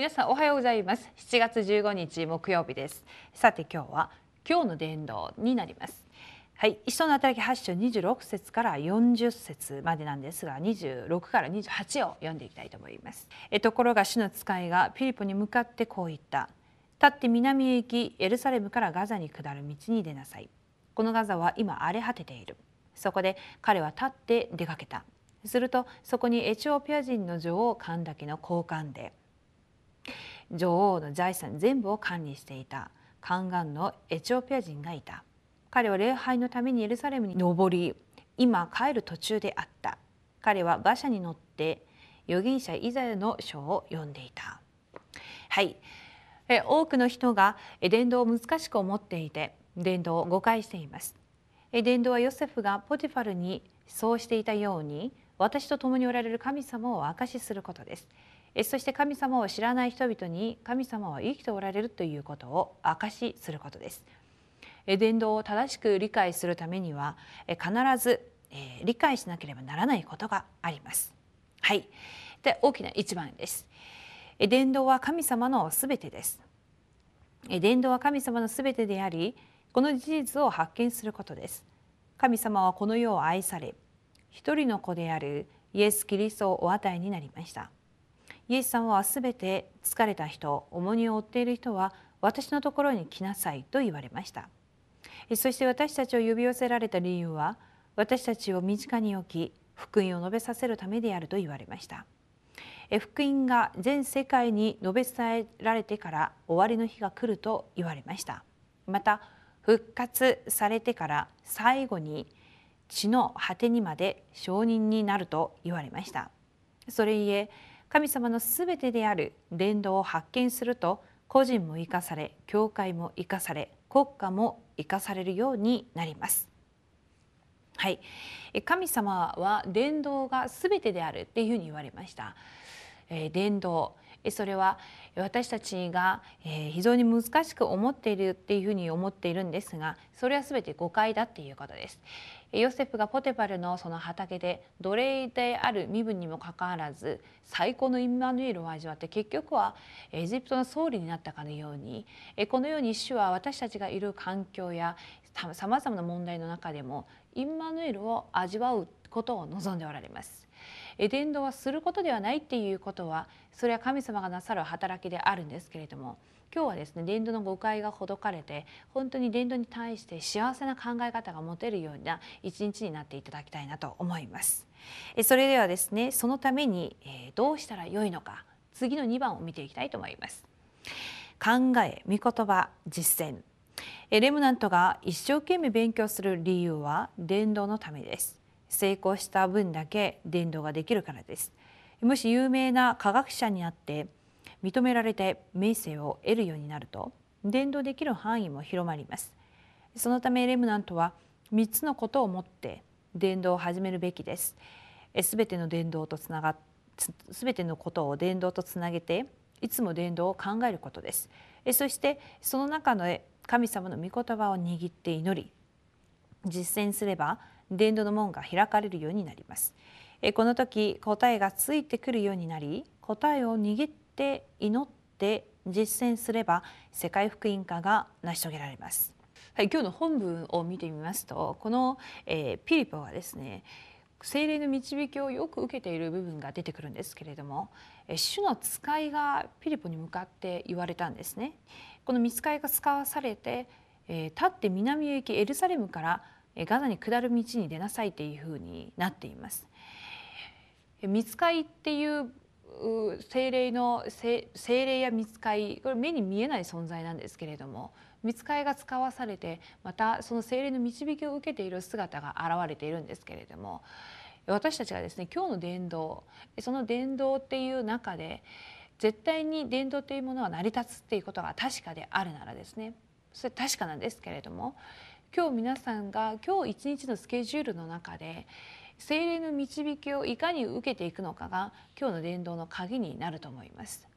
皆さんおはようございます。7月15日木曜日です。さて今日は今日の伝道になります。はい一緒の働き8章26節から40節までなんですが26から28を読んでいきたいと思います。えところが主の使いがピリポに向かってこう言った。立って南へ行きエルサレムからガザに下る道に出なさい。このガザは今荒れ果てている。そこで彼は立って出かけた。するとそこにエチオピア人の女王カンダケの交換で女王の財産全部を管理していた。宦官のエチオピア人がいた。彼は礼拝のためにエルサレムに登り今帰る途中であった。彼は馬車に乗って預言者イザヤの書を読んでいた。はい。多くの人が伝道を難しく思っていて伝道を誤解しています。伝道はヨセフがポティファルにそうしていたように私と共におられる神様を証しすることです。そして神様を知らない人々に神様は生きておられるということを証しすることです。伝道を正しく理解するためには必ず理解しなければならないことがあります。はい。で大きな一番です。伝道は神様のすべてです。伝道は神様のすべてでありこの事実を発見することです。神様はこの世を愛され一人の子であるイエス・キリストをお与えになりました。イエス様はすべて疲れた人重荷を負っている人は私のところに来なさいと言われました。そして私たちを呼び寄せられた理由は私たちを身近に置き福音を述べさせるためであると言われました。福音が全世界に述べ伝えられてから終わりの日が来ると言われました。また復活されてから最後に地の果てにまで証人になると言われました。それゆえ神様のすべてである伝道を発見すると個人も生かされ教会も生かされ国家も生かされるようになります。はい、神様は伝道がすべてであるっていうふうに言われました。えー、伝道それは私たちが非常に難しく思っているっていうふうに思っているんですがそれは全て誤解だっていうことです。ヨセフがポテパルのその畑で奴隷である身分にもかかわらず最高のインマヌエルを味わって結局はエジプトの総理になったかのようにこのように主は私たちがいる環境やさまざまな問題の中でもインマヌエルを味わうことを望んでおられます。伝道はすることではないっていうことはそれは神様がなさる働きであるんですけれども今日はですね伝道の誤解がほどかれて本当に伝道に対して幸せな考え方が持てるような一日になっていただきたいなと思います。それではですねそのためにどうしたらよいのか次の2番を見ていきたいと思います。考え、御言葉、実践レムナントが一生懸命勉強する理由は伝道のためです。成功した分だけ伝道ができるからです。もし有名な科学者になって認められて名声を得るようになると伝道できる範囲も広まります。そのためレムナントは3つのことをもって伝道を始めるべきです。すべての伝道とつながすべてのことを伝道とつなげていつも伝道を考えることです。そしてその中の神様の御言葉を握って祈り実践すれば伝道の門が開かれるようになります。この時答えがついてくるようになり答えを握って祈って実践すれば世界福音化が成し遂げられます。はい、今日の本文を見てみますとこの、えー、ピリポはですね精霊の導きをよく受けている部分が出てくるんですけれども主の使いがピリポに向かって言われたんですね。この見つかいが使わされて、え、立って南へ行きエルサレムからガザに下る道に出なさいというふうになっています。見つかいっていう精霊の精霊や見つかいこれ目に見えない存在なんですけれども見つかいが使わされてまたその精霊の導きを受けている姿が現れているんですけれども私たちがですね今日の伝道その伝道っていう中で絶対に伝道というものは成り立つっていうことが確かであるならですねそれ確かなんですけれども今日皆さんが今日一日のスケジュールの中で精霊の導きをいかに受けていくのかが今日の伝道の鍵になると思います。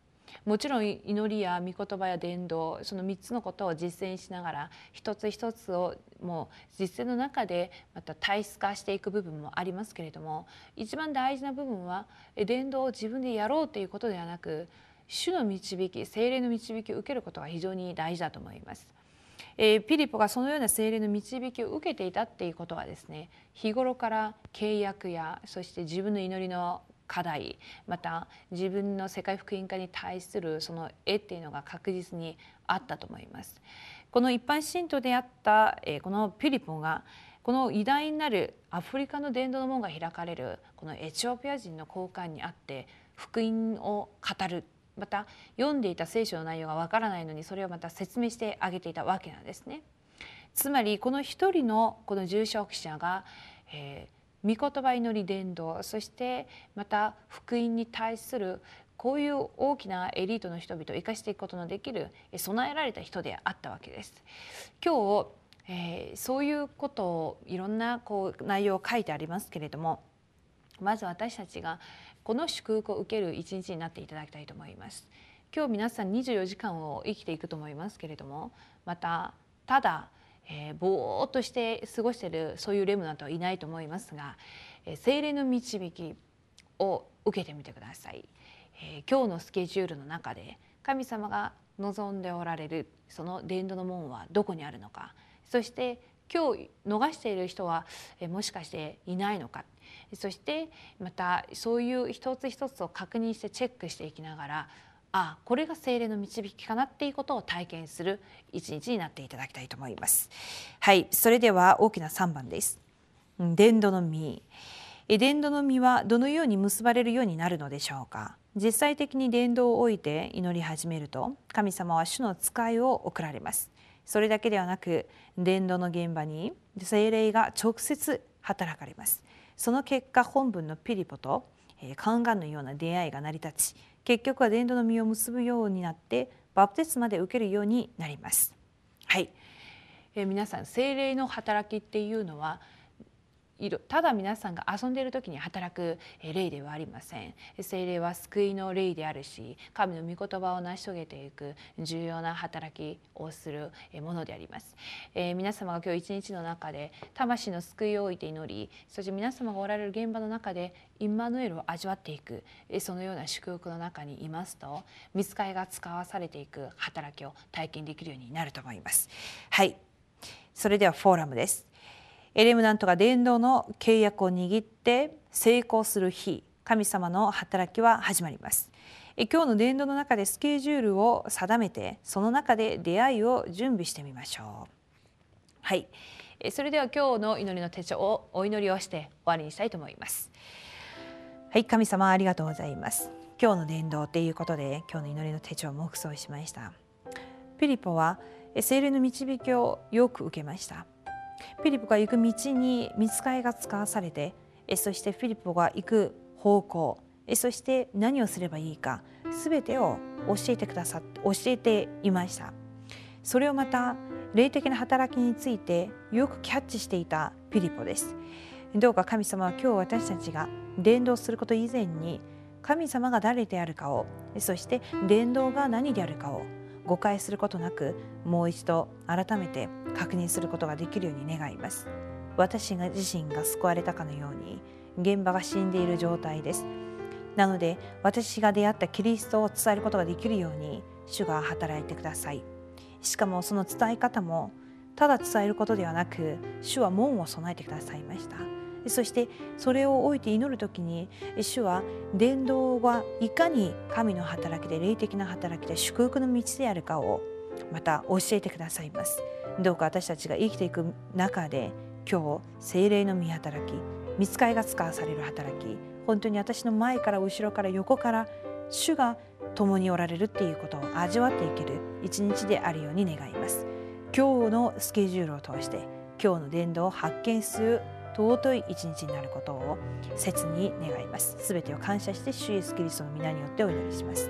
もちろん祈りや御言葉や伝道その3つのことを実践しながら一つ一つをもう実践の中でまた体質化していく部分もありますけれども一番大事な部分は伝道を自分でやろうということではなく主の導き精霊の導きを受けることが非常に大事だと思います。えー、ピリポがそのような精霊の導きを受けていたっていうことはですね日頃から契約やそして自分の祈りの課題また自分の世界福音化に対するその絵っていうのが確実にあったと思います。この一般信徒であった、このピリポがこの偉大なるアフリカの伝道の門が開かれるこのエチオピア人の交換にあって福音を語るまた読んでいた聖書の内容がわからないのにそれをまた説明してあげていたわけなんですね。つまりこの一人のこの重症者が、えー、御言葉祈り伝道そしてまた福音に対するこういう大きなエリートの人々を生かしていくことのできる備えられた人であったわけです。今日、えー、そういうことをいろんなこう内容を書いてありますけれどもまず私たちがこの祝福を受ける一日になっていただきたいと思います今日皆さん24時間を生きていくと思いますけれどもまたただ、えー、ぼーっとして過ごしているそういうレムナントはいないと思いますが、えー、精霊の導きを受けてみてください、えー、今日のスケジュールの中で神様が望んでおられるその伝道の門はどこにあるのかそして今日逃している人はもしかしていないのかそしてまたそういう一つ一つを確認してチェックしていきながらあこれが精霊の導きかなっていうことを体験する一日になっていただきたいと思います。はい、それでは大きな3番です。伝道の実。伝道の実はどのように結ばれるようになるのでしょうか？実際的に伝道を置いて祈り始めると神様は主の使いを送られます。それだけではなく伝道の現場に精霊が直接働かれます。その結果本文のピリポとカンガンのような出会いが成り立ち結局は伝道の実を結ぶようになってバプテスマで受けるようになります。はい、え皆さん聖霊の働きっていうのはただ皆さんが遊んでいる時に働く霊ではありません。精霊は救いの霊であるし神の御言葉を成し遂げていく重要な働きをするものであります、えー、皆様が今日一日の中で魂の救いを置いて祈りそして皆様がおられる現場の中でインマヌエルを味わっていくそのような祝福の中にいますと見つかりが使わされていく働きを体験できるようになると思います。はい。それではフォーラムです。エレムナントが伝道の契約を握って成功する日神様の働きは始まります。今日の伝道の中でスケジュールを定めてその中で出会いを準備してみましょう。はい。それでは今日の祈りの手帳をお祈りをして終わりにしたいと思います。はい神様ありがとうございます。今日の伝道ということで今日の祈りの手帳を黙想しました。ピリポは聖霊の導きをよく受けました。フィリポが行く道に見つかりが使わされてそしてフィリポが行く方向そして何をすればいいか全てを教えてくださって教えていました。それをまた霊的な働きについてよくキャッチしていたフィリポです。どうか神様は今日私たちが伝道すること以前に神様が誰であるかをそして伝道が何であるかを誤解することなくもう一度改めて確認することができるように願います。私が自身が救われたかのように現場が死んでいる状態です。なので私が出会ったキリストを伝えることができるように主が働いてください。しかもその伝え方もただ伝えることではなく主は門を備えてくださいました。そしてそれを置いて祈る時に主は伝道はいかに神の働きで霊的な働きで祝福の道であるかをまた教えてくださいます。どうか私たちが生きていく中で今日精霊の見働き見つかりが使わされる働き本当に私の前から後ろから横から主が共におられるっていうことを味わっていける一日であるように願います。今日のスケジュールを通して今日の伝道を発見する尊い一日になることを切に願います。すべてを感謝して主イエスキリストの皆によってお祈りします。